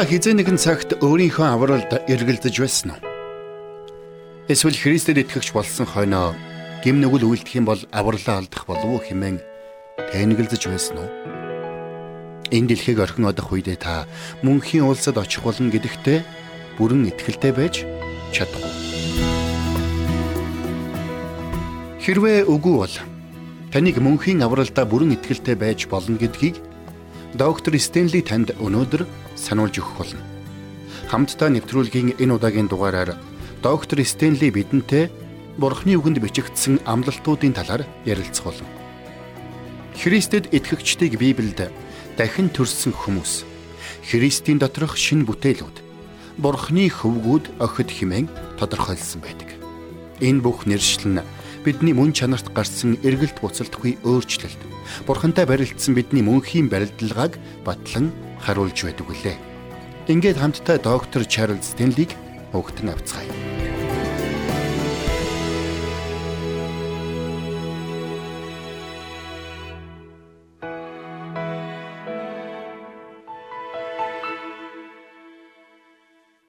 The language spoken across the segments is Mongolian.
Та хизээ нэгэн цагт өөрийнхөө авралд эргэлдэж байсан уу? Эсвэл Христэд итгэгч болсон хойноо гим нүгэл үйлдэх юм бол авралаа алдах болов уу хэмээн тэнэгэлзэж байсан уу? Энэ дэлхийг орхин одох үедээ та мөнхийн улсад очих болно гэдэгтээ бүрэн итгэлтэй байж чадах уу? Хэрвээ үгүй бол таныг мөнхийн авралдаа бүрэн итгэлтэй байж болно гэдгийг доктор Стенли танд өнөөдөр сануулж өгөх болно. Хамтдаа нэвтрүүлгийн энэ удаагийн дугаараар доктор Стенли бидэнтэй Бурхны үгэнд бичигдсэн амлалтуудын талаар ярилцах болно. Христэд итгэгчдийг Библиэд дахин төрсөн хүмүүс Христийн доторх шин бүтээлүүд Бурхны хөвгүүд охид химэн тодорхойлсон байдаг. Энэ бүх нэршил нь бидний мөн чанарт гарсан эргэлт буцалтгүй өөрчлөлт бурхантай барилдсан бидний мөнхийн барилдлагааг батлан харуулж байдаг үлээ. Ингээд хамтдаа доктор Чарлз Стенлиг өгтөн авцгаая.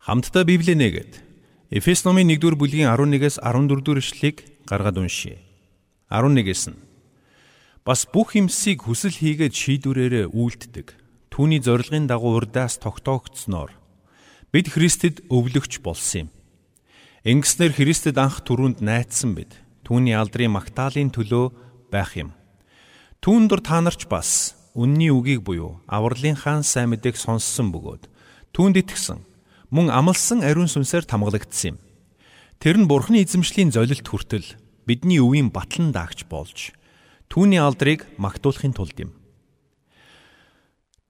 Хамтдаа Библийг нэгэд Эфес номын 1-р бүлгийн 11-ээс 14-р эшлэлийг гаргаад уншия. 11-ээс нь Бас бүх юмсыг хүсэл хийгээд шийдвэрээрээ үйлддэг. Түүний зорилгын дагуу урдаас тогтоогдсноор бид Христэд өвлөгч болсон юм. Ингэснээр Христэд анх түрүүнд найдсан бид. Түүний алдрын магтаалын төлөө байх юм. Түүн дур та нарч бас үнний үгийг буюу авралынхаа сайн мэдээг сонссон бөгөөд түүнд итгэсэн мөн амлсан ариун сүнсээр тамгалагдсан юм. Тэр нь Бурхны эзэмшлийн золилт хүртэл бидний өвийн батлан даагч болж түүний алдрыг магтуулахын тулд юм.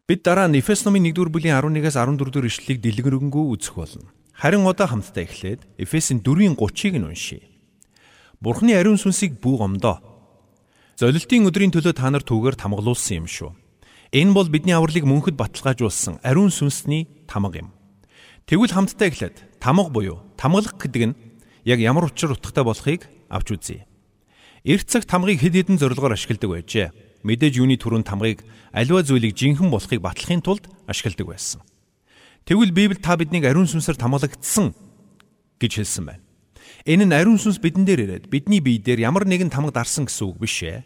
Бид дараа нь Эфес номын 1-р бүлгийн 11-аас 14-р ишлэлийг дэлгэрэнгүй үзэх болно. Харин одоо хамтдаа эхлээд Эфесийн 4-ийн 30-ыг нь уншийе. Бурхны ариун сүнсийг бүх омдоо. Золилтын өдрийн төлөө та нар түүгээр тамгалуулсан юм шүү. Энэ бол бидний авралыг мөнхөд баталгаажуулсан ариун сүнсний тамга юм. Тэгвэл хамтдаа эхлээд тамга буюу тамгалах гэдэг нь яг ямар учир утгатай болохыг авч үзье. Эрт цаг тамгыг хэд хэдэн зорилгоор ашигладаг байжээ. Мэдээж юуны түрүүнд тамгыг аливаа зүйлийг жинхэнэ болохыг батлахын тулд ашигладаг байсан. Тэгвэл Библи та биднийг ариун сүнсээр тамгалагдсан гэж хэлсэн байна. Энэ нь ариун сүнс бидэн дээр ирээд бидний бие дээр ямар нэгэн тамга дарсан гэсэн үг биш ээ.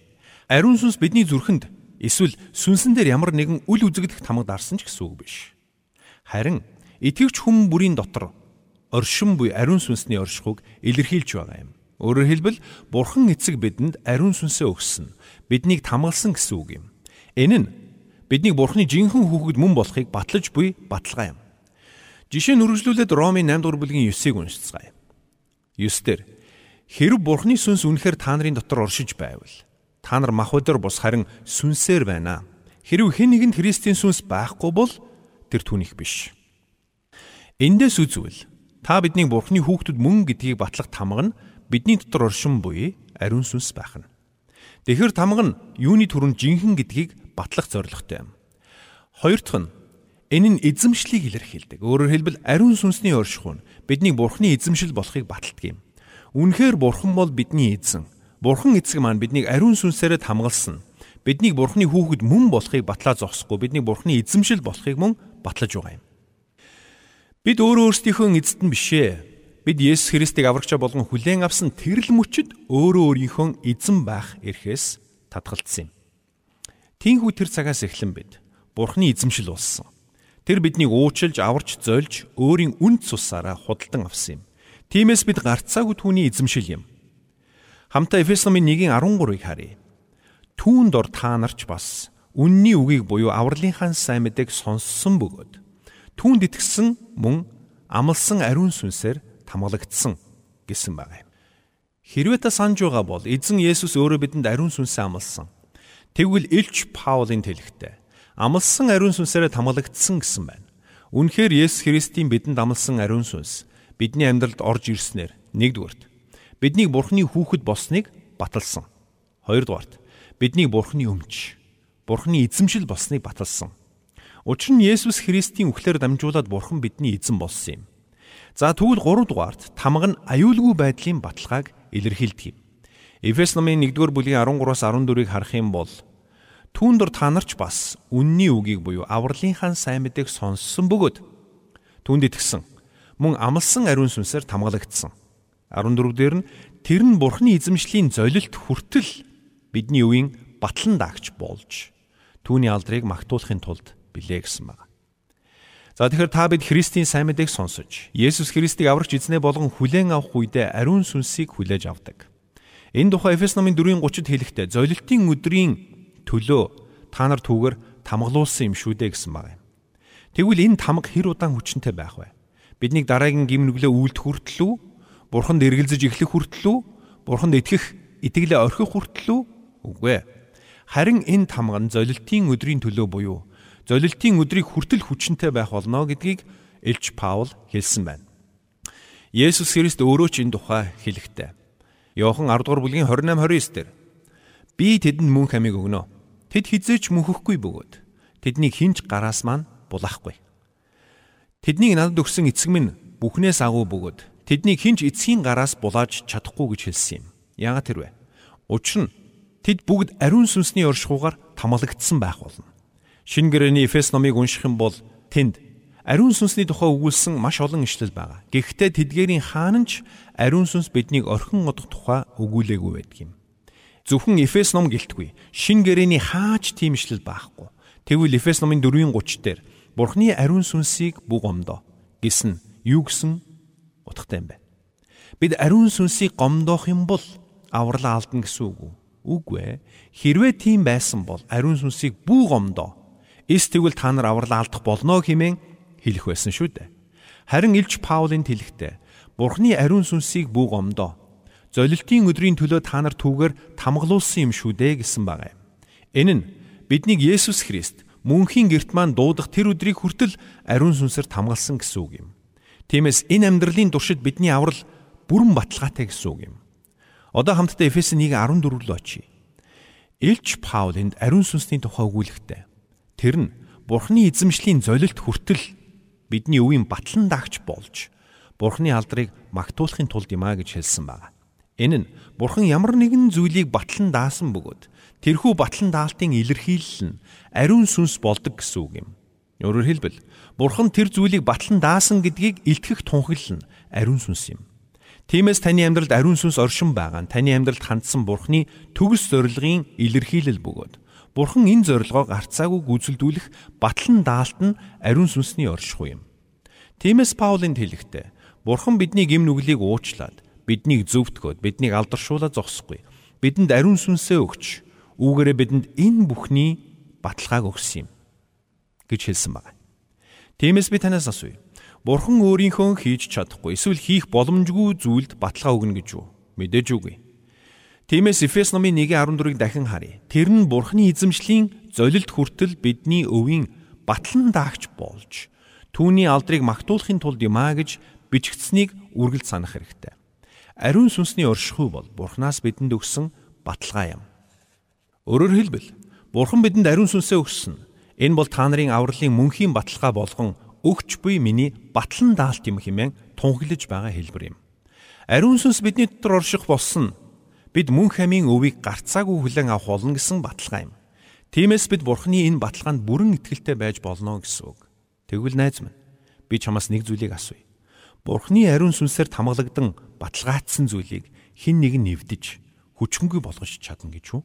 Ариун сүнс бидний зүрхэнд эсвэл сүнсэн дээр ямар нэгэн үл үзэгдэх тамга дарсан ч гэсэн үг биш. Харин итгэвч хүн бүрийн дотор оршин буй ариун сүнсний оршихуг илэрхийлж байгаа юм. Өөрөөр хэлбэл Бурхан эцэг бидэнд ариун сүнсээ өгсөн. Биднийг тамгалсан гэсэн үг юм. Энэ нь бидний Бурханы жинхэнэ хүүхэд мөн болохыг батлаж буй баталгаа юм. Жишээ нь үргэлжлүүлээд Ромын 8 дугаар бүлгийн 9-ыг уншицгаая. 9 дээр хэрв Бурханы сүнс үнэхээр та нарын дотор оршиж байвал та нар мах өдөр бус харин сүнсээр байна. Хэрв хэн нэгэнд Христийн сүнс байхгүй бол тэр түүнийх биш. Эндээс үзвэл Та бидний Бурхны хүүхдүүд мөн гэдгийг батлах тамга нь бидний дотор оршин буй ариун сүнс байх нь. Тэгэхэр тамга нь юуны түрүүнд жинхэнэ гэдгийг батлах зорилготой юм. Хоёр дахь нь энэ нь эзэмшлийг илэрхийлдэг. Өөрөөр хэлбэл ариун сүнсний оршихуй нь бидний Бурхны эзэмшил болохыг баталдаг юм. Үнэхээр Бурхан бол бидний эзэн. Бурхан эцэг маань биднийг ариун сүнсээрээ хамгаалсан. Биднийг Бурхны хүүхэд мөн болохыг батлаа зогсохгүй бидний Бурхны эзэмшил болохыг мөн батлаж байгаа юм. Бид өөрөө өөрсдийнхөө эзэд нь бишээ. Бид Есүс Христийг аврагчаа болгон хүлээн авсан тэрл мөчөд өөрөө өөрийнхөө эзэн байх эрхээс татгалцсан юм. Тинхүү тэр цагаас эхлэн бид Бурхны эзэмшил болсон. Тэр биднийг уучлж, аварч, зольж, өөрийн үнд цусаараа худалдан авсан юм. Тиймээс бид гарцаагүй түүний эзэмшил юм. Хамтаа Эфес номын 1-ийн 13-ыг харъя. Түүн дор та нарч бас үнний үгийг буюу авралынхаа сайн мэдээг сонссон бөгөөд түүнд итгэсэн мөн амлсан ариун сүнсээр тамгалагдсан гэсэн байгаа юм. Хэрвээ та санаж байгаа бол эзэн Есүс өөрөө бидэнд ариун сүнсээ амлсан. Тэгвэл Илч Паулын тэлэгтээ амлсан ариун сүнсээр тамгалагдсан гэсэн байна. Үнэхээр Есүс Христийн бидэнд амлсан ариун сүнс бидний амьдралд орж ирснээр нэгдүгürt бидний Бурхны хүүхэд болсныг баталсан. Хоёрдугаарт бидний Бурхны өмч, Бурхны эзэмшил болсныг баталсан. Учир нь Есүс Христийн үхлээр дамжуулаад Бурхан бидний эзэн болсон юм. За тэгвэл 3 дугаарт тамга нь аюулгүй байдлын баталгааг илэрхийлдэг юм. Эфес номын 1-р бүлгийн 13-аас 14-ыг харах юм бол түүн дор та нарч бас үнний үгийг буюу авралынхаа сайн мэдээг сонссон бөгөөд Түүнд итгэсэн. Мөн амлсан ариун сүнсээр тамгалагдсан. 14 дээр нь тэр нь бурхны эзэмшлийн золилт хүртэл бидний үеийн батлан даагч болж түүний алдрыг магтуулахын тулд билээ гэсэн байна. За тэгэхээр та бид Христийн сайн мэдээг сонсож, Есүс Христийг аврагч эзнээ болгон хүлээн авах үедээ ариун сүнсийг хүлээж авдаг. Энэ тухай Эфес номын 4:30-д хэлэхдээ золилтын өдрийн төлөө та нар түүгээр тамгалуулсан юм шүү дээ гэсэн байна. Тэгвэл энэ тамга хэр удаан хүчнэтэй байх вэ? Биднийг дараагийн гим нүглээ үйлдэх хүртэл үү? Бурханд эргэлзэж эхлэх хүртэл үү? Бурханд итгэх, итгэлээ орхих хүртэл үү? Үгүй ээ. Харин энэ тамга нь золилтын өдрийн төлөө буюу золилтын өдрийг хүртэл хүчнэтэй байх болно гэдгийг Илч Паул хэлсэн байна. Есүс Христ өөрөө ч энэ тухай хэлэхдээ Иохан 10 дугаар бүлгийн 28 29 дээр би тэдэнд мөн хамиг өгнө. Тэд хизээч мөнхөхгүй бөгөөд тэднийг хинч гараас маань булаахгүй. Тэднийг надад өгсөн эцэг минь бүхнээс агуу бөгөөд тэднийг хинч эцгийн гараас булааж чадахгүй гэж хэлсэн юм. Яагаад тэрвэ? Учир нь тэд бүгд ариун сүнсний оршихуугаар тамалагдсан байх болно. Шинэ гэрээний Эфес номыг унших юм бол тэнд ариун сүнсний тухай өгүүлсэн маш олон ишлэл байгаа. Гэхдээ тэдгээрийн хаанч ариун сүнс биднийг орхин одох тухай өгүүлээгүй байдаг юм. Зөвхөн Эфес ном гэлтгүй. Шинэ гэрээний хаач тийм ишлэл байхгүй. Тэгвэл Эфес номын 4:30 дээр Бурхны ариун сүнсийг бүг омдоо гэсэн юу гэсэн утгатай юм бэ? Бид ариун сүнсийг гомдоох юм бол авралаа алдна гэсэн үг үү? Үгүй ээ. Хэрвээ тийм байсан бол ариун сүнсийг бүг омдоо. Эс тэгвэл та нар авралаа алдах болно хэмээн хэлэх байсан шүү дээ. Харин Илч Паулын тэлэгтээ Бурхны ариун сүнсийг бүг омдоо. Золилтын өдрийн төлөө та нар түүгээр тамгалуулсан юм шүү дээ гэсэн байгаа юм. Энэ нь биднийг Есүс Христ мөнхийн герт маань дуудах тэр өдрийг хүртэл ариун сүнсээр тамгалсан гэсэн үг юм. Тиймээс энэ амьдралын туршид бидний аврал бүрэн баталгаатай гэсэн үг юм. Одоо хамтдаа Эфес 1:14 рүү очие. Илч Паул энд ариун сүнсний тухай өгүүлэхдээ тэр нь Бурхны эзэмшлийн золилт хүртэл бидний өвийн батлан даагч болж Бурхны алдрыг магтуулахын тулд юм а гэж хэлсэн байна. Энэ нь Бурхан ямар нэгэн зүйлийг батлан даасан бөгөөд тэрхүү батлан даалтын илэрхийлэл нь ариун сүнс болдог гэсэн үг юм. Өөрөөр хэлбэл Бурхан тэр зүйлийг батлан даасан гэдгийг илтгэх тунхаглал нь ариун сүнс юм. Тиймээс таны амьдралд ариун сүнс оршин байгаа нь таны амьдралд хандсан Бурханы төгс зорилгын илэрхийлэл бөгөөд Бурхан энэ зорилгоо гарцаагүй гүйцэлдүүлэх батлан даалт нь ариун сүнсний оршихуй юм. Тиймээс Паулын хэлэхдээ Бурхан бидний гим нүглийг уучлаад биднийг зөвтгөөд биднийг алдаршуулаад зогсохгүй. Бидэнд ариун сүнсээ өгч үүгээрээ бидэнд энэ бүхний баталгааг өгсөн юм гэж хэлсэн байна. Тиймээс би танаас асууя. Бурхан өөрийнхөө хийж чадахгүй эсвэл хийх боломжгүй зүйлд баталгаа өгнө гэж юу? Мэдээж үгүй. Тиймээс Эфес номын 1:14-ыг дахин харъя. Тэр нь Бурханы эзэмшлийн золилт хүртэл бидний өвийн батлан даагч болж түүний алдрыг магтуулахын тулд юмаа гэж бичигдсэнийг үргэлж санах хэрэгтэй. Ариун сүнсний оршихуй бол Бурханаас бидэнд өгсөн баталгаа юм. Өөрөөр хэлбэл Бурхан бидэнд ариун сүнсээ өгсөн. Энэ бол та нарын авралын мөнхийн баталгаа болгон өгч буй миний батлан даалт юм хэмээн тунхаглаж байгаа хэлбэр юм. Ариун сүнс бидний дотор орших болсон бид мөн хамийн өвийг гарцаагүй хүлээн авах болно гэсэн баталгаа юм. Тиймээс бид Бурхны энэ баталгаанд бүрэн итгэлтэй байж болно гэсэн үг. Тэгвэл найз минь би чамаас нэг зүйлийг асууя. Бурхны ариун сүнсээр тамгалагдан баталгаатсан зүйлийг хэн нэг нь нэвдэж хүчнгүй болгож чадна гэж үү?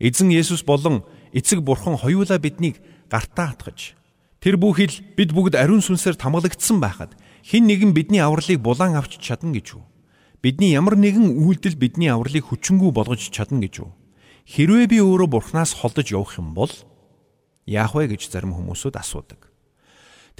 Эзэн Есүс болон эцэг Бурхан хоёулаа биднийг гартаа хатгаж тэр бүхэл бид бүгд ариун сүнсээр тамгалагдсан байхад хэн нэгэн бидний авралыг булаан авч чадна гэж үү? Бидний ямар нэгэн үйлдэл бидний авралыг хүчингү болгож чадна гэж үү? Хэрвээ би өөрөө Бурханаас холдож явах юм бол яах вэ гэж зарим хүмүүсүүд асуудаг.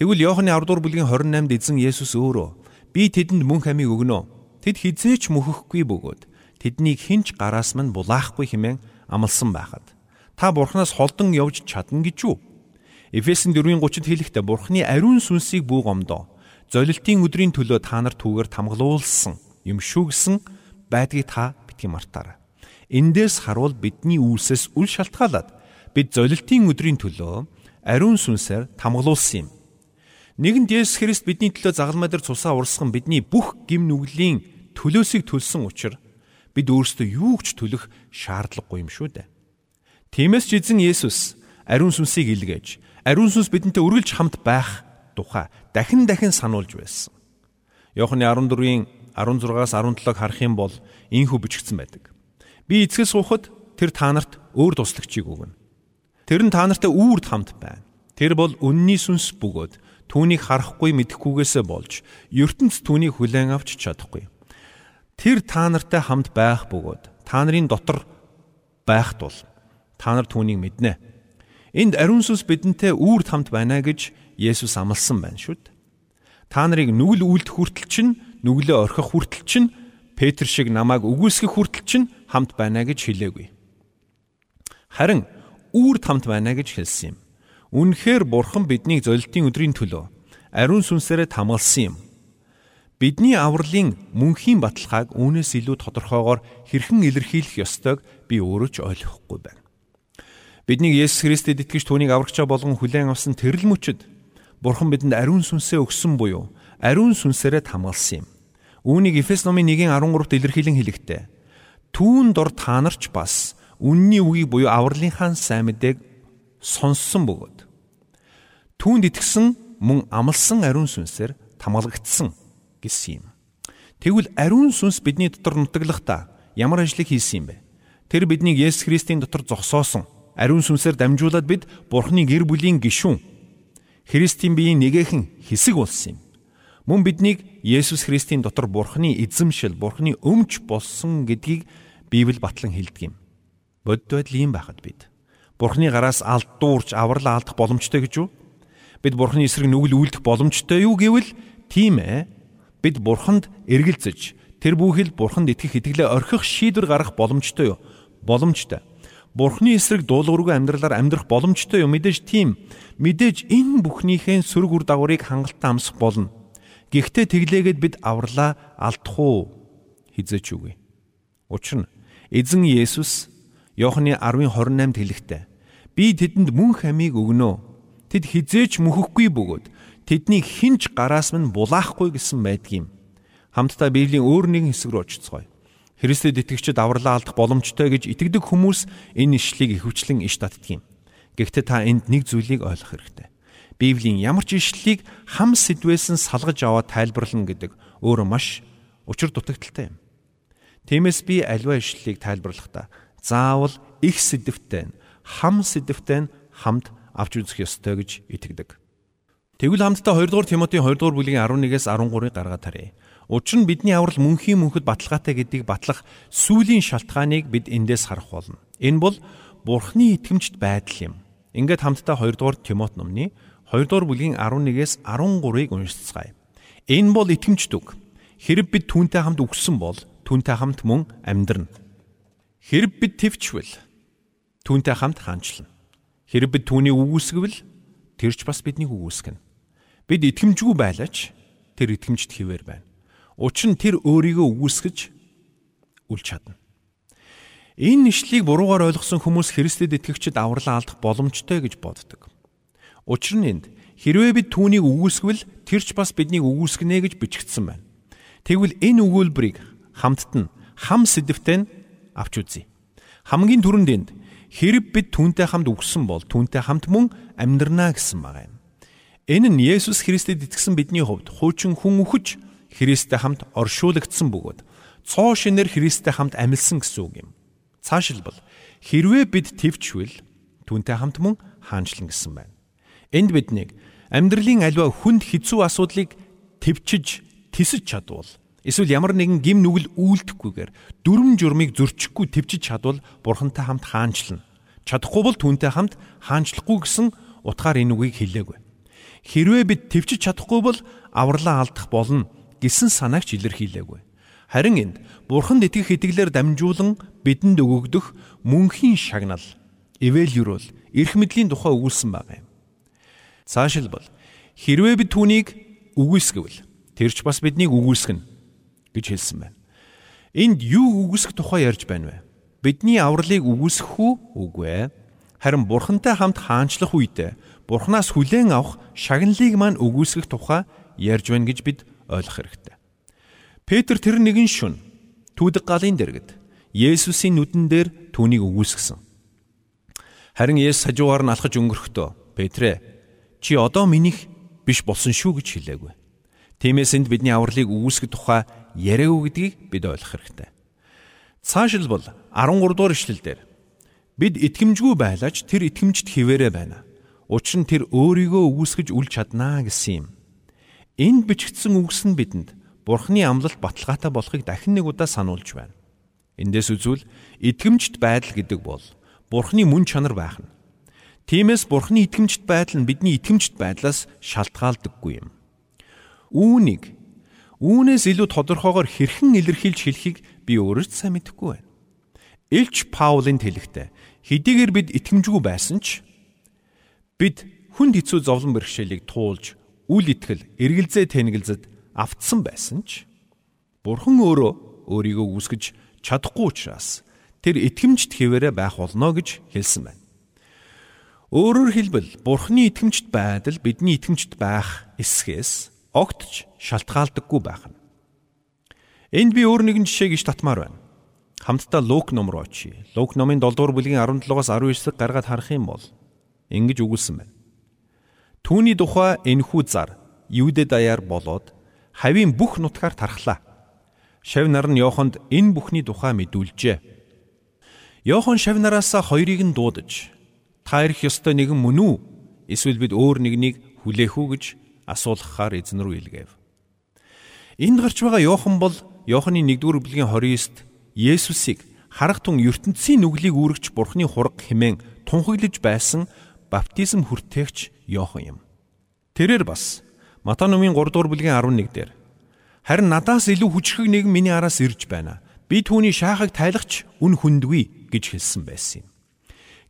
Тэгвэл Иохны 10 дугаар бүлгийн 28-д эзэн Есүс өөрөө би тэдэнд мөн хамиг өгнө. Тэд хизээч мөхөхгүй бөгөөд тэднийг хинч гараас мань булаахгүй хэмээн амласан байхад та Бурханаас холдон явж чадна гэж юу? Эфесийн 4:30-д хэлэхдээ Бурханы ариун сүнсийг бүү гомдоо. Золилтын өдрийн төлөө та нар түүгээр тамгалуулсан юм шүү гэсэн байдгийг та битгий мартаарай. Эндээс харуул бидний үйлсээс үл шалтгаалаад бид золилтын өдрийн төлөө ариун сүнсээр тамгалуулсан юм. Нэгэнт Есүс Христ бидний төлөө загалмай дээр цусаа урсган бидний бүх гим нүглийн төлөөсийг төлсөн учраас бид өөрсдөө юу ч төлөх шаардлагагүй юм шүү дээ. Тиймээс ч эзэн Есүс ариун сүнсийг илгээж, ариун сүнс бидэнтэй үргэлж хамт байх тухай дахин дахин сануулж байсан. Йоханны 14-ийн 16-аас 17-г харах юм бол ийхүү бичигдсэн байдаг. Би эцгээс суухад тэр та нарт өөр туслагчийг өгнө. Тэр нь та нартай үүрд хамт байна. Тэр бол үнний сүнс бөгөөд түүнийг харахгүй мэдэхгүйгээсээ болж ертөнц түүнийг хүлээн авч чадахгүй. Тэр та нартай хамт байх бөгөөд та нарын дотор байх тул та нар түүнийг мэднэ. Энд ариун сүнс бидэнтэй үүрд хамт байна гэж Есүс амласан байна шүү дээ. Та нарыг нүгэл үлдэх хүртэл чинь нүглээ орхих хүртэл чинь Петр шиг намайг үгүйсгэх хүртэл чинь хамт байна гэж хэлээгүй. Харин үүрд хамт байна гэж хэлсэн юм. Үнэхээр Бурхан биднийг золилтын өдрийн төлөө ариун сүнсээрээ тамгалсан юм. Бидний авралын мөнхийн баталгааг үүнээс илүү тодорхойгоор хэрхэн илэрхийлэх ёстойг би өөрөө ч ойлгохгүй байна. Бидний Есүс Христэд итгэж түүнийг аврагчаа болгон хүлээн авсан тэрл мөчөд Бурхан бидэнд ариун сүнсээ өгсөн буюу ариун сүнсээрээ тамгалсан юм. Үүнийг Эфес номын 1:13-т илэрхийлэн хэлэхдээ түүн дор та нарч бас үнний үгийг буюу авралынхаа сайн мэдээг сонссон бөгөөд түүнд итгэсэн мөн амлсан ариун сүнсээр тамгалагдсан гэсэн юм. Тэгвэл ариун сүнс бидний дотор нутаглахдаа ямар ажлыг хийсэн юм бэ? Тэр биднийг Есүс Христийн дотор зогсоосон ариун сүнсээр дамжуулаад бид Бурхны гэр бүлийн гишүүн Христийн биеийн нэгэн хэсэг болсон юм. Мөн биднийг Есүс Христийн дотор Бурхны эзэмшил, Бурхны өмч болсон гэдгийг Библи батлан хэлдэг юм. Бодит байдал ийм байхад бид Бурхны гараас алдуурч аврал алдах боломжтой гэж юу? Бид Бурхны эсрэг нүгэл үйлдэх боломжтой юу гэвэл тийм ээ. Бид Бурханд эргэлзэж тэр бүхэл Бурханд итгэх итгэлээ орхих шийдвэр гаргах боломжтой юу? Боломжтой. Бурхны эсрэг дуулуургүй амьдралаар амьдрах боломжтой юм мэдээж тийм. Мэдээж энэ бүхнийхээ сөрөг үр дагаврыг хангалттай амсах болно. Гэхдээ тэглээгээд бид авралаа алдах уу? Хизээч үгүй. Учир нь эзэн Есүс Иохны 10:28-д хэлэхдээ би тэдэнд мөнх амийг өгнө. Тэд хизээч мөхөхгүй бөгөөд тэднийг хинч гараас минь булаахгүй гэсэн байдгийм. Хамтдаа Библийн өөр нэгэн хэсэг рүү очицгоё. Христэд итгэгчид авралаа алдах боломжтой гэж итгэдэг хүмүүс энэ ишлийг ихэвчлэн иш татдаг юм. Гэхдээ та энд нэг зүйлийг ойлгох хэрэгтэй. Библийн ямар ч ишлэлийг хам сэдвээс нь салгаж аваад тайлбарлана гэдэг өөрөө маш учир дутагдaltaй юм. Тиймээс би альва ишлэлийг тайлбарлахдаа заавал их сэдвтэй хам сэдвтэй хамт авч үзэх ёстой гэж итгэдэг. Тэгвэл хамтдаа 2 дугаар Тимотийн 2 дугаар бүлгийн 11-ээс 13-ыг гаргаад харъя. Учир нь бидний аврал мөнхийн мөнхөд баталгаатай гэдгийг батлах сүлийн шалтгааныг бид эндээс харах болно. Энэ бол Бурхны итгэмжт байдал юм. Ингээд хамтдаа 2 дугаар Тимот номны 2 дугаар бүлгийн 11-ээс 13-ыг уншицгаая. Энэ бол итгэмжт үг. Хэрэг бид түүнтэй хамт үгсэн бол түүнтэй хамт мөн амьдрна. Хэрэг бид твчвэл түүнтэй хамт хаанчлна. Хэрэг бид түүнийг үгүйсгэвэл тэр ч бас биднийг үгүйсгэнэ. Бид итгэмжгүй байлаач тэр итгэмжт хിവэр байна. Учир нь тэр өөрийгөө үгүйсгэж үл чадна. Энэ нэшлийг буруугаар ойлгосон хүмүүс Христэд итгэгчид авралаа алдах боломжтой гэж боддог. Учир нь энд хэрвээ бид түүнийг үгүйсгвэл тэр ч бас биднийг үгүйсгэнэ гэж бичигдсэн байна. Тэгвэл энэ өгүүлбэрийг хамтд нь хам сэдвтэн авч үзье. Хамгийн түрүүнд энд хэрэг бид түүнтэй хамт үгсэн бол түүнтэй хамт мөн амьдрнаа гэсэн байгаа юм. Энэ нь Есүс Христэд итгэсэн бидний хувьд хуучин хүн үхэж Христтэй хамт оршуулгдсан бөгөөд цоо шинээр Христтэй хамт амилсан гэсэн үг юм. Цаашилбал хэрвээ бид твчвэл түүнтэй хамт мөн хаанчлан гэсэн байна. Энд биднийг амьдралын аливаа хүнд хэцүү асуудлыг твчиж тисэж чадвал эсвэл ямар нэгэн гим нүгэл үйлдэхгүйгээр дүрм журмыг зөрчихгүй твчиж чадвал бурхантай хамт хаанчлна. Чадахгүй бол түүнтэй хамт хаанчлахгүй гэсэн утгаар энэ үгийг хэлээгүй. Хэрвээ бид твчиж чадахгүй бол авралаа алдах болно гэсэн санаагч илэрхийлээгүй. Харин энд Бурханд итгэх итгэлээр дамжуулан бидэнд өгөгдөх мөнхийн шагнал эвэлюрол эрх мэдлийн тухай өгүүлсэн байгаа юм. Цаашилбал хэрвээ бид түүнийг үгүйсгэвэл тэр ч бас биднийг үгүйсгэнэ гэж хэлсэн байна. Энд юу үгүйсгэх тухай ярьж байна вэ? Бидний авралыг үгүйсгэх үү? Үгүй ээ. Харин Бурхантай хамт хаанчлах үедээ Бурханаас хүлээн авах шагналыг маань үгүйсгэх тухай ярьж байна гэж бид ойлгох хэрэгтэй. Петр тэр нэгэн шүн түүдэг галын дэргэд Есүсийн нүдэн дээр түүнийг өгүүлсгсэн. Харин Есүс хажуугаар нь алхаж өнгөрөхдөө Петрэ чи одоо минийх биш болсон шүү гэж хэлээгүй. Тиймээс энд бидний авралыг үүсгэх тухай яриаггүй гэдгийг бид ойлгох хэрэгтэй. Цаашилбал 13 дугаар ишлэлдэр бид итгэмжгүй байлаач тэр итгэмжт хിവэрэ байна. Учир нь тэр өөрийгөө үүсгэж үл чаднаа гэсэн юм. Энд бичигдсэн үгс нь бидэнд Бурхны амлалт баталгаатай болохыг дахин нэг удаа сануулж байна. Эндээс үзвэл итгэмжт байдал гэдэг бол Бурхны мөн чанар байх нь. Тиймээс Бурхны итгэмжт байдал нь бидний итгэмжт байдлаас шалтгаалдаггүй юм. Үүнийг үүнээс илүү тодорхойгоор хэрхэн илэрхийлж хэлхийг би өөрөөс сайн мэдэхгүй байна. Илч Паулын хэлэхдээ хэдийгээр бид итгэмжгүй байсан ч бид хүнд хэцүү зовлон бэрхшээлийг туулж үл итгэл, эргэлзээ тэнэгэлзэд автсан байсан ч Бурхан өөрөө өөрийгөө үүсгэж чадахгүй учраас тэр итгэмжт хэвээрээ байх болно гэж хэлсэн байна. Өөрөөр хэлбэл Бурханы итгэмжт байдал бидний итгэмжт байх эсхээс огтж шалтгаалдаггүй байх нь. Энд би өөр нэгэн жишээ гэж татмаар байна. Хамтдаа Лук ном руу очие. Лук номын 7 дугаар бүлгийн 17-оос 19-ыг гаргаад харах юм бол ингэж өгүүлсэн байна. Түүний тухай энхүү зар Юудэ даяар болоод хавийн бүх нутгаар тархлаа. Шав нар нь Йохонд энэ бүхний тухай мэдүүлжээ. Йохан шав нараас хоёрыг нь дуудаж та ирэх ёстой нэгэн мөн үү? Эсвэл бид өөр нэгнийг хүлээх үү гэж асуулгахаар эзэн рүү илгээв. Энд гарч байгаа Йохан бол Йоханы 1-р бүлгийн 29-т Есүсийг харах тун ертөнцийн нүглийг үүрэгч Бурхны хураг хэмээн тунхаглаж байсан баптизм хүртээгч Йохан юм. Тэрээр бас Матай номын 3-р бүлгийн 11 дээр харин надаас илүү хүчрхэг нэгэн миний араас ирж байна. Би түүний шаахыг тайлагч үн хүндгүй гэж хэлсэн байсан юм.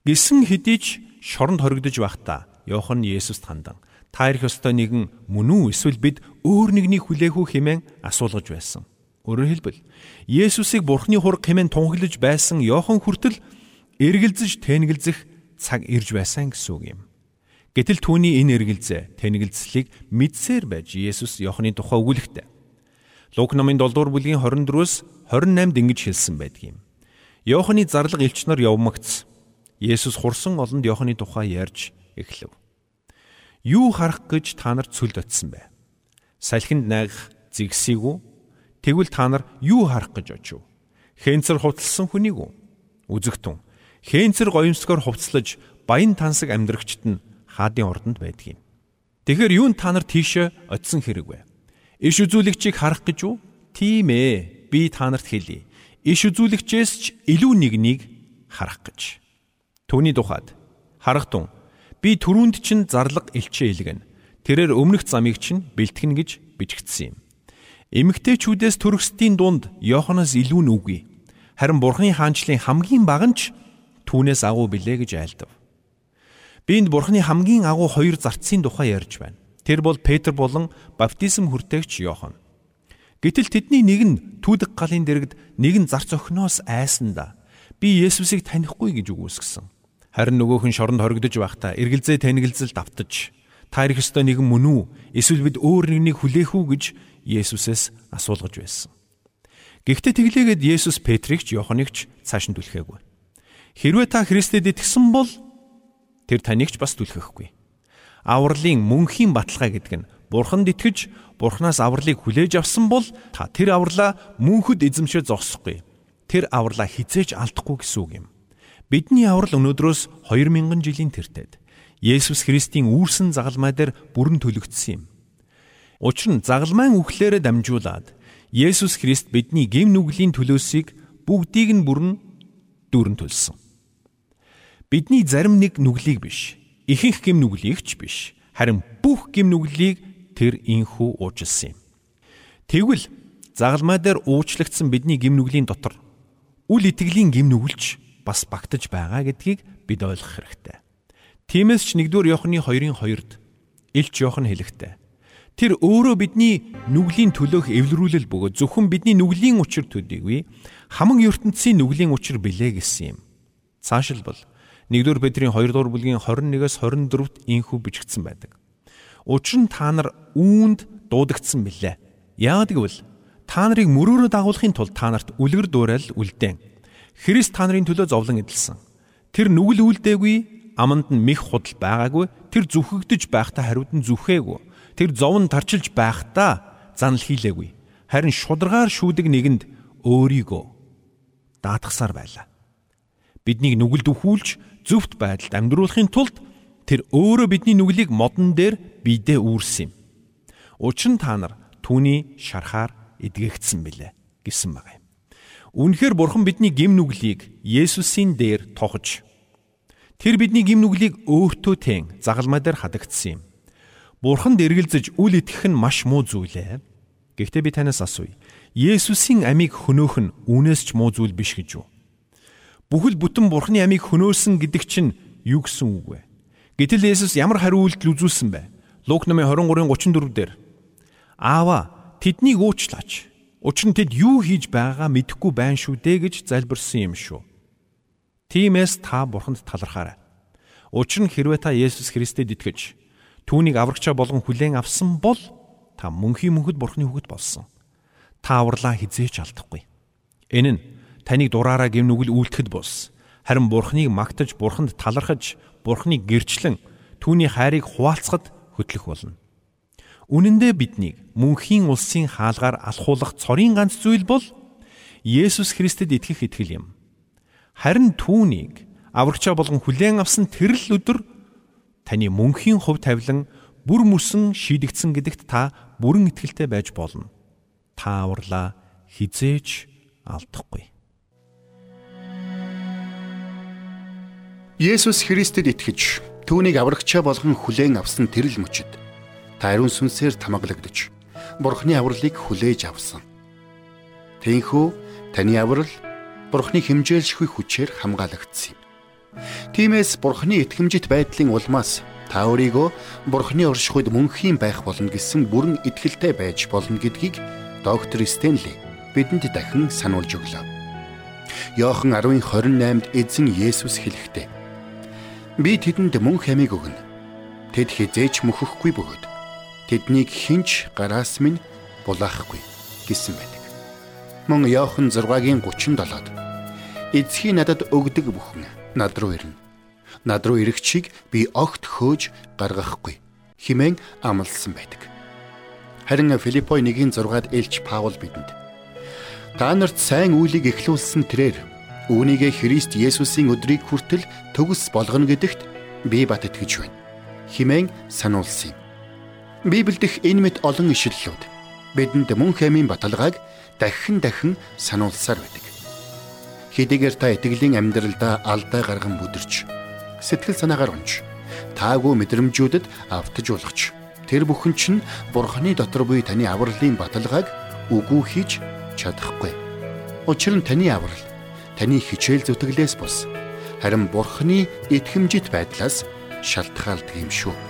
Гисэн хэдий ч шоронд хоригдож байхдаа Йохан Есүст хандан та ирэх ёстой нэгэн мөн үү эсвэл бид өөр нэгнийг хүлээх үү хэмээн асуулгаж байсан. Өөрөөр хэлбэл Есүсийг Бурхны хураг хэмээн тунхаглаж байсан Йохан хүртэл эргэлзэж тэнэгэлзэх цаг ирж байсан гэсэн үг юм. Гэтэл түүний энэ эргэлзээ тэнэгэлзлийг мэдсээр байж Есүс Йоханы тухай өгүүлэхдээ Лук номын 7 дугаар бүлгийн 24-өөс 28-д ингэж хэлсэн байдаг юм. Йоханы зарлаг элч нар явмагц. Есүс хурсан олонд Йоханы тухай ярьж эхлэв. Юу харах гэж та нарт сүлд очсон бэ? Салхинд найгах зэгсийг үү? Тэгвэл та нар юу харах гэж очив? Хэнцэр хувцалсан хүнийг үү? Үзэгтэн. Хэнцэр гоёмсгоор хувцлаж баян тансаг амьдрагчт нь хаадын ордонд байдгийг. Тэгэхээр юунд та нар тийшээ очисон хэрэг вэ? Иш үзүүлэгчийг харах гэж үү? Тийм ээ. Би та нарт хэлье. Иш үзүүлэгчээс ч илүү нэгнийг харах гэж. Түүний тухайд харахтун би түрүүнд чинь зарлаг элчээ илгэн. Тэрээр өмнөх замыг чинь бэлтгэн гэж бичигдсэн юм. Эмэгтэйчүүдээс төрөсдийн дунд Йоханнес илүү нь үгүй. Харин Бурхны хаанчлалын хамгийн баг нь ч түүнээс агуу билээ гэж айлдав. Би энд Бурхны хамгийн агуу хоёр зарцын тухай ярьж байна. Тэр бол Петр болон баптизм хүртээгч Йохан. Гэтэл тэдний нэг нь түүдэг галын дэрэгд нэг нь зарц охиноос айсанда би Есүсийг танихгүй гэж үгүйсгсэн. Харин нөгөөх нь шоронд хоригдож байхдаа эргэлзээ тэнэгэлзэл давтаж та ирэх ёстой нэгэн мөн үү? Эсвэл бид өөр нэгнийг хүлээх үү гэж Есүсээс асуулгаж байсан. Гэхдээ тэглээгээд Есүс Петрийг ч Йоханыг ч цааш нь түлхээгүй. Хэрвээ та Христэд итгэсэн бол тэр таныг ч бас түлхэхгүй. Авралын мөнхийн баталгаа гэдэг нь Бурханд итгэж Бурханаас авралыг хүлээж авсан бол та тэр авралаа мөнхөд эзэмшээ зогсохгүй. Тэр авралаа хизээж алдахгүй гэсэн үг юм. Бидний аврал өнөөдрөөс 2000 жилийн тэртет Есүс Христийн үүрсэн загалмай дээр бүрэн төлөгдсөн юм. Учир нь загалмайн үхлээрээ дамжуулаад Есүс Христ бидний гэм нүглийн төлөөсийг бүгдийг нь бүрэн дүүрэн төлсөн. Бидний зарим нэг нүглийг биш, ихэнх гэм нүглийг ч биш, харин бүх гэм нүглийг тэр инхүү уучлсан юм. Тэгвэл загалмай дээр уучлагдсан бидний гэм нүглийн дотор үл итгэлийн гэм нүгэлч бас багтаж байгаа гэдгийг бид ойлгох хэрэгтэй. Тиймээс ч 1-р Иохны 2-ын 2-д Илч Иохан хэлэхдээ Тэр өөрөө бидний нүглийн төлөөх эвлэрүүлэл бөгөөд зөвхөн бидний нүглийн учир төдийгүй хамаг ертөнцийн нүглийн учир билээ гэсэн юм. Цаашилбал 1-р Петрийн 2 дугаар бүлгийн 21-с 24-т инхүү бичигдсэн байдаг. Учир нь та нар үүнд дуудагдсан билээ. Яагад гэвэл та нарыг мөрөөрөө дагуулахын тулд та нарт үлгэр дуурайл үлдээн. Христ та нарын төлөө зовлон эдэлсэн. Тэр нүгэл үлдээгүй, аманд нь мэх худал байгаагүй, тэр зүхэгдэж байхдаа хариуд нь зүхээгүй тэр зовн тарчилж байхдаа занал хийлээгүй. Харин шударгаар шүүдэг нэгэнд өөрийгөө даатгасаар байлаа. Биднийг нүгэлд өхүүлж зөвхт байдалд амьдруулахын тулд тэр өөрөө бидний нүглийг модон дээр бидээ үүрсэн юм. Учир нь та нар түүний шарахаар эдгэгдсэн билээ гэсэн байна. Үнэхээр бурхан бидний гим нүглийг Есүсийн дээр тохож тэр бидний гим нүглийг өөртөө тэн загалмай дээр хадагдсан юм. Бурханд эргэлзэж үл итгэх нь маш муу зүйл ээ. Гэхдээ би танаас асууя. Есүсийн амийг хөнөөх нь үнээс ч муу зүйл биш гэж юу? Бүхэл бүтэн Бурханы амийг хөнөөсөн гэдэг чинь юу гэсэн үг вэ? Гэтэл Есүс ямар хариу үйлдэл үзүүлсэн бэ? Лук номын 23:34 дээр Аава, тэднийг уучлаач Учир нь тэд юу хийж байгаагаа мэдэхгүй байна шүү дээ гэж залбирсан юм шүү. Тиймээс та бурханд талархаарай. Учир нь хэрвээ та Есүс Христэд итгэж түүнийг аврагчаа болгон хүлээн авсан бол та мөнхийн мөнхөд бурхны хүүхэд болсон. Та авралаа хизээч алдахгүй. Энэ нь таныг дураараа гэм нүгэл үйлдэхэд бус. Харин бурхныг магтаж, бурханд талархаж, бурхныг гэрчлэн түүний хайрыг хуваалцахад хөтлөх болно. Үнэн дээр биднийг мөнхийн улсын хаалгаар алхуулах цорын ганц зүйл бол Есүс Христэд итгэх итгэл юм. Харин түүнийг аврагчаа болгон хүлээн авсан тэр л өдөр таны мөнхийн хувь тавилан бүр мөсөн шийдэгдсэн гэдэгт та бүрэн итгэлтэй байж болно. Та авралаа хизээч алдахгүй. Есүс Христэд итгэж түүнийг аврагчаа болгон хүлээн авсан тэр л мөчөд та ариун сүнсээр тамаглагдж Бурхны авралыг хүлээж авсан. Тэнхүү таны аврал Бурхны хэмжээлшгүй хүчээр хамгаалагдсан юм. Тиймээс Бурхны итгэмжит байдлын улмаас та өөрийгөө Бурхны оршихуйд мөнхийн байх болно гэсэн бүрэн итгэлтэй байж болно гэдгийг доктор Стенли бидэнд дахин сануулж өглөө. Йохан 10:28-д эзэн Есүс хэлэхдээ би тэдэнд мөнх амийг өгнө. Тэд хизээч мөхөхгүй бөгөөд тэднийг хинч гараас минь булаахгүй гэсэн байдаг. Мөн Иохан 6-гийн 37-д эцгийн надад өгдөг бүхэн над руу ирнэ. Над руу ирэгчийг би огт хөөж гаргахгүй химэн амласан байдаг. Харин Филиппой 1-6-ад Элч Паул бидэнд та нарт сайн үйлийг эхлүүлсэн тэрээр үүнийгээ Христ Есүсийн өдрийг хүртэл төгс болгоно гэдэгт би бат итгэж байна. Химэн сануулсан юм. Библиэдх энэ мэт олон ишлэлүүд бидэнд мөн хэмийн баталгааг дахин дахин сануулсаар байдаг. Хэдийгээр та итгэлийн амьдралдаа алдаа гарган бүдэрч сэтгэл санаагаар унж таагүй мэдрэмжүүдэд автажуулгач тэр бүхэн чинь бурхны дотор буй таны авралын баталгааг үгүй хийж чадахгүй. Учир нь таны аврал таны хичээл зүтгэлээс бус харин бурхны итгэмжит байдлаас шалтгаалдаг юм шүү.